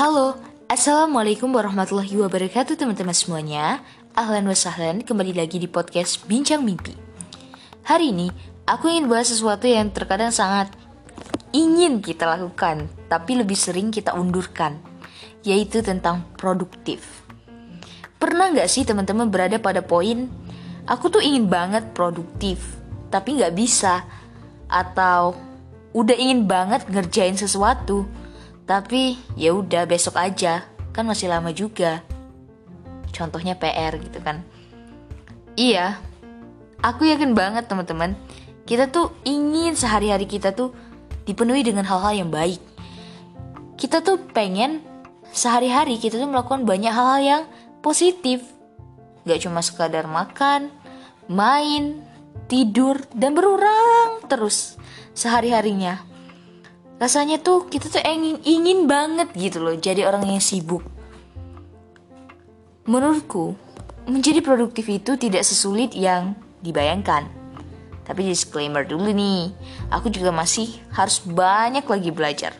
Halo, Assalamualaikum warahmatullahi wabarakatuh teman-teman semuanya. Ahlan wa sahlan, kembali lagi di podcast Bincang Mimpi. Hari ini, aku ingin bahas sesuatu yang terkadang sangat ingin kita lakukan Tapi lebih sering kita undurkan Yaitu tentang produktif. Pernah nggak sih teman-teman berada pada poin Aku tuh ingin banget produktif Tapi nggak bisa Atau udah ingin banget ngerjain sesuatu tapi ya udah besok aja, kan masih lama juga. Contohnya PR gitu kan. Iya, aku yakin banget teman-teman, kita tuh ingin sehari-hari kita tuh dipenuhi dengan hal-hal yang baik. Kita tuh pengen sehari-hari kita tuh melakukan banyak hal-hal yang positif. Gak cuma sekadar makan, main, tidur, dan berurang terus sehari-harinya rasanya tuh kita tuh ingin ingin banget gitu loh jadi orang yang sibuk. Menurutku menjadi produktif itu tidak sesulit yang dibayangkan. Tapi disclaimer dulu nih aku juga masih harus banyak lagi belajar.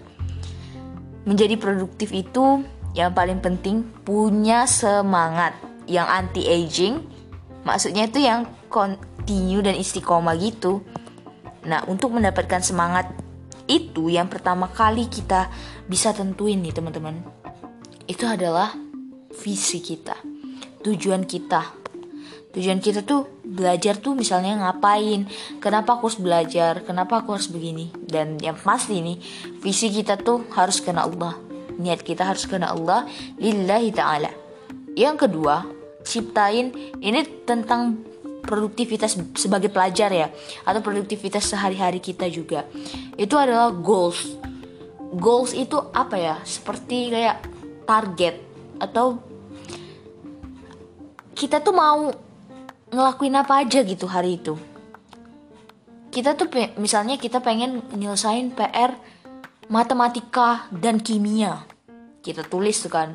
Menjadi produktif itu yang paling penting punya semangat yang anti aging maksudnya itu yang continue dan istiqomah gitu. Nah untuk mendapatkan semangat itu yang pertama kali kita bisa tentuin nih teman-teman. Itu adalah visi kita tujuan kita. Tujuan kita tuh belajar tuh misalnya ngapain kenapa aku harus belajar kenapa aku harus begini. Dan yang pasti nih visi kita tuh harus kena Allah. Niat kita harus kena Allah lillahi ta'ala. Yang kedua ciptain ini tentang produktivitas sebagai pelajar ya atau produktivitas sehari-hari kita juga. Itu adalah goals. Goals itu apa ya? Seperti kayak target atau kita tuh mau ngelakuin apa aja gitu hari itu. Kita tuh misalnya kita pengen nyelesain PR matematika dan kimia. Kita tulis tuh kan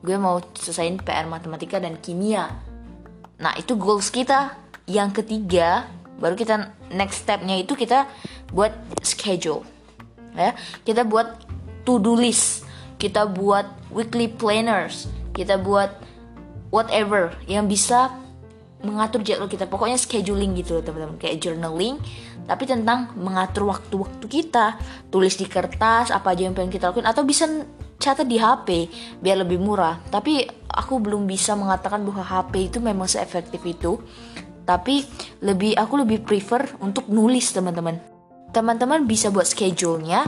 gue mau selesaiin PR matematika dan kimia. Nah itu goals kita yang ketiga baru kita next stepnya itu kita buat schedule ya. Kita buat to do list kita buat weekly planners kita buat whatever yang bisa mengatur jadwal kita. Pokoknya scheduling gitu teman-teman. Kayak journaling tapi tentang mengatur waktu-waktu kita. Tulis di kertas apa aja yang pengen kita lakukan atau bisa catat di HP biar lebih murah. Tapi aku belum bisa mengatakan bahwa HP itu memang seefektif itu tapi lebih aku lebih prefer untuk nulis teman-teman. Teman-teman bisa buat schedule-nya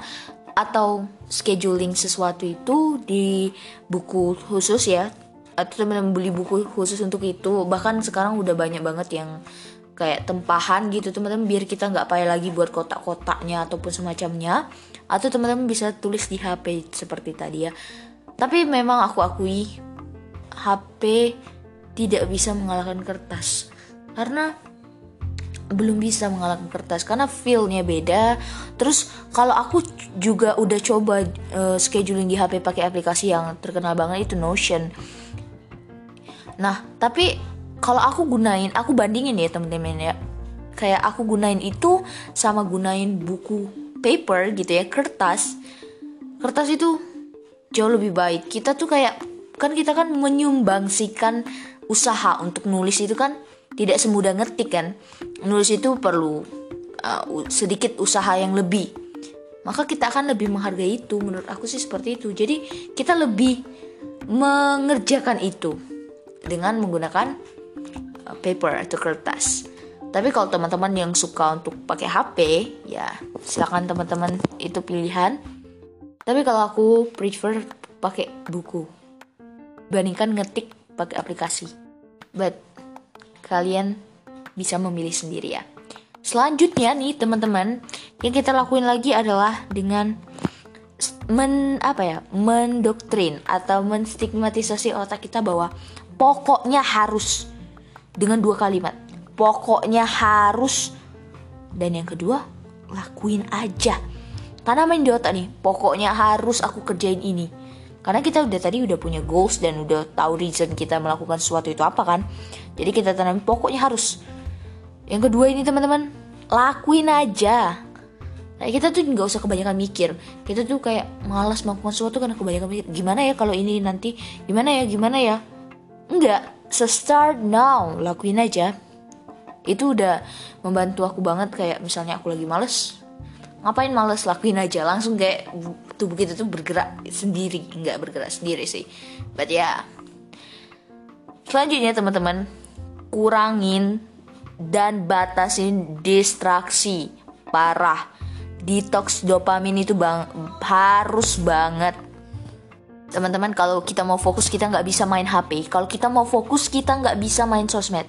atau scheduling sesuatu itu di buku khusus ya. Atau teman-teman beli buku khusus untuk itu. Bahkan sekarang udah banyak banget yang kayak tempahan gitu teman-teman biar kita nggak payah lagi buat kotak-kotaknya ataupun semacamnya. Atau teman-teman bisa tulis di HP seperti tadi ya. Tapi memang aku akui HP tidak bisa mengalahkan kertas karena belum bisa mengalahkan kertas karena feelnya beda. Terus kalau aku juga udah coba uh, scheduling di HP pakai aplikasi yang terkenal banget itu Notion. Nah tapi kalau aku gunain aku bandingin ya temen-temen ya. Kayak aku gunain itu sama gunain buku paper gitu ya kertas. Kertas itu jauh lebih baik. Kita tuh kayak kan kita kan menyumbangsikan usaha untuk nulis itu kan tidak semudah ngetik kan. Nulis itu perlu uh, sedikit usaha yang lebih. Maka kita akan lebih menghargai itu menurut aku sih seperti itu. Jadi kita lebih mengerjakan itu dengan menggunakan uh, paper atau kertas. Tapi kalau teman-teman yang suka untuk pakai HP ya silakan teman-teman itu pilihan. Tapi kalau aku prefer pakai buku bandingkan ngetik pakai aplikasi. But kalian bisa memilih sendiri ya. Selanjutnya nih teman-teman, yang kita lakuin lagi adalah dengan men apa ya, mendoktrin atau menstigmatisasi otak kita bahwa pokoknya harus dengan dua kalimat. Pokoknya harus dan yang kedua, lakuin aja. Karena main di otak nih, pokoknya harus aku kerjain ini. Karena kita udah tadi udah punya goals dan udah tahu reason kita melakukan sesuatu itu apa kan. Jadi kita tanam pokoknya harus. Yang kedua ini teman-teman, lakuin aja. Nah, kita tuh nggak usah kebanyakan mikir. Kita tuh kayak malas melakukan sesuatu karena kebanyakan mikir. Gimana ya kalau ini nanti? Gimana ya? Gimana ya? Enggak. So start now. Lakuin aja. Itu udah membantu aku banget kayak misalnya aku lagi males. Ngapain males? Lakuin aja. Langsung kayak tubuh kita tuh bergerak sendiri. Enggak bergerak sendiri sih. But ya. Yeah. Selanjutnya teman-teman. Kurangin dan batasin distraksi. Parah. Detox dopamin itu bang harus banget. Teman-teman kalau kita mau fokus kita nggak bisa main HP kalau kita mau fokus kita nggak bisa main sosmed.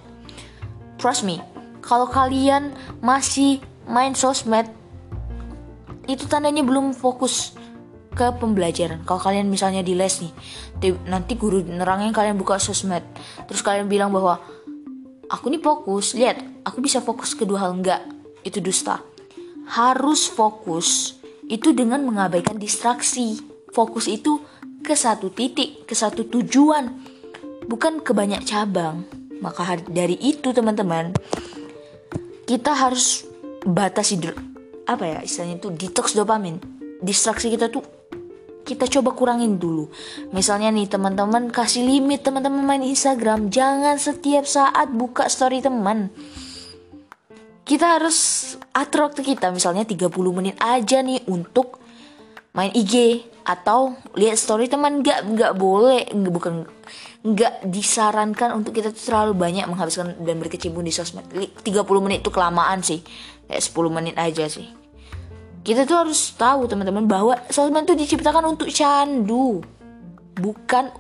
Trust me kalau kalian masih main sosmed itu tandanya belum fokus ke pembelajaran. Kalau kalian misalnya di les nih nanti guru nerangin kalian buka sosmed. Terus kalian bilang bahwa aku nih fokus lihat aku bisa fokus kedua hal enggak itu dusta harus fokus itu dengan mengabaikan distraksi. Fokus itu ke satu titik, ke satu tujuan, bukan ke banyak cabang. Maka dari itu teman-teman, kita harus batasi apa ya istilahnya itu detox dopamin. Distraksi kita tuh kita coba kurangin dulu. Misalnya nih teman-teman kasih limit teman-teman main Instagram, jangan setiap saat buka story teman. Kita harus atur waktu kita. Misalnya 30 menit aja nih untuk main IG atau lihat story teman. Nggak nggak boleh. Bukan nggak disarankan untuk kita tuh terlalu banyak menghabiskan dan berkecimpung di sosmed. 30 menit itu kelamaan sih. Kayak 10 menit aja sih kita tuh harus tahu teman-teman bahwa sosmed itu diciptakan untuk candu bukan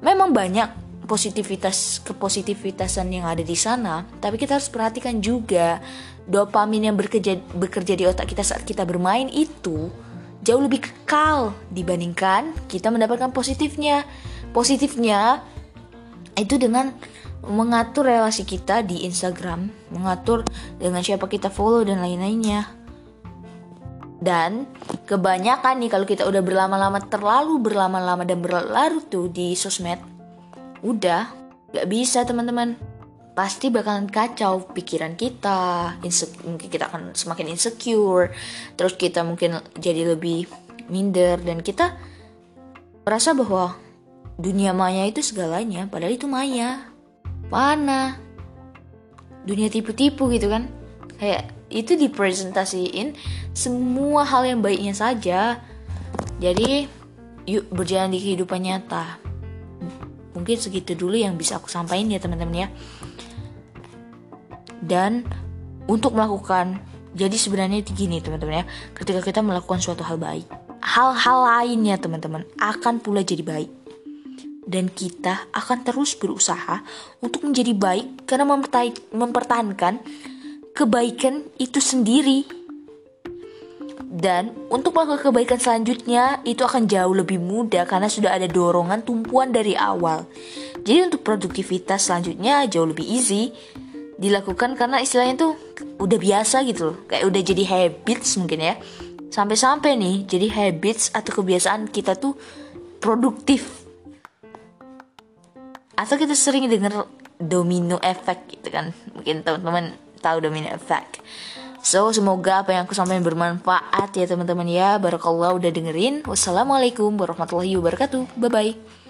memang banyak positivitas kepositivitasan yang ada di sana, tapi kita harus perhatikan juga dopamin yang bekerja bekerja di otak kita saat kita bermain itu jauh lebih kekal dibandingkan kita mendapatkan positifnya. Positifnya itu dengan mengatur relasi kita di Instagram, mengatur dengan siapa kita follow dan lain-lainnya. Dan kebanyakan nih kalau kita udah berlama-lama terlalu berlama-lama dan berlarut tuh di sosmed, udah gak bisa teman-teman. Pasti bakalan kacau pikiran kita mungkin kita akan semakin insecure terus kita mungkin jadi lebih minder dan kita merasa bahwa dunia maya itu segalanya padahal itu maya. Mana? Dunia tipu-tipu gitu kan? Kayak itu dipresentasiin semua hal yang baiknya saja. Jadi yuk berjalan di kehidupan nyata. Mungkin segitu dulu yang bisa aku sampaikan ya teman-teman ya. Dan untuk melakukan jadi sebenarnya gini teman-teman ya. Ketika kita melakukan suatu hal baik hal-hal lainnya teman-teman akan pula jadi baik. Dan kita akan terus berusaha untuk menjadi baik karena mempertahankan kebaikan itu sendiri dan untuk melakukan kebaikan selanjutnya itu akan jauh lebih mudah karena sudah ada dorongan tumpuan dari awal. Jadi untuk produktivitas selanjutnya jauh lebih easy dilakukan karena istilahnya tuh udah biasa gitu loh. Kayak udah jadi habits mungkin ya. Sampai-sampai nih jadi habits atau kebiasaan kita tuh produktif. Atau kita sering dengar domino effect gitu kan. Mungkin teman-teman tahu domino effect. So, semoga apa yang aku sampaikan bermanfaat ya teman-teman ya. Barakallah udah dengerin. Wassalamualaikum warahmatullahi wabarakatuh. Bye-bye.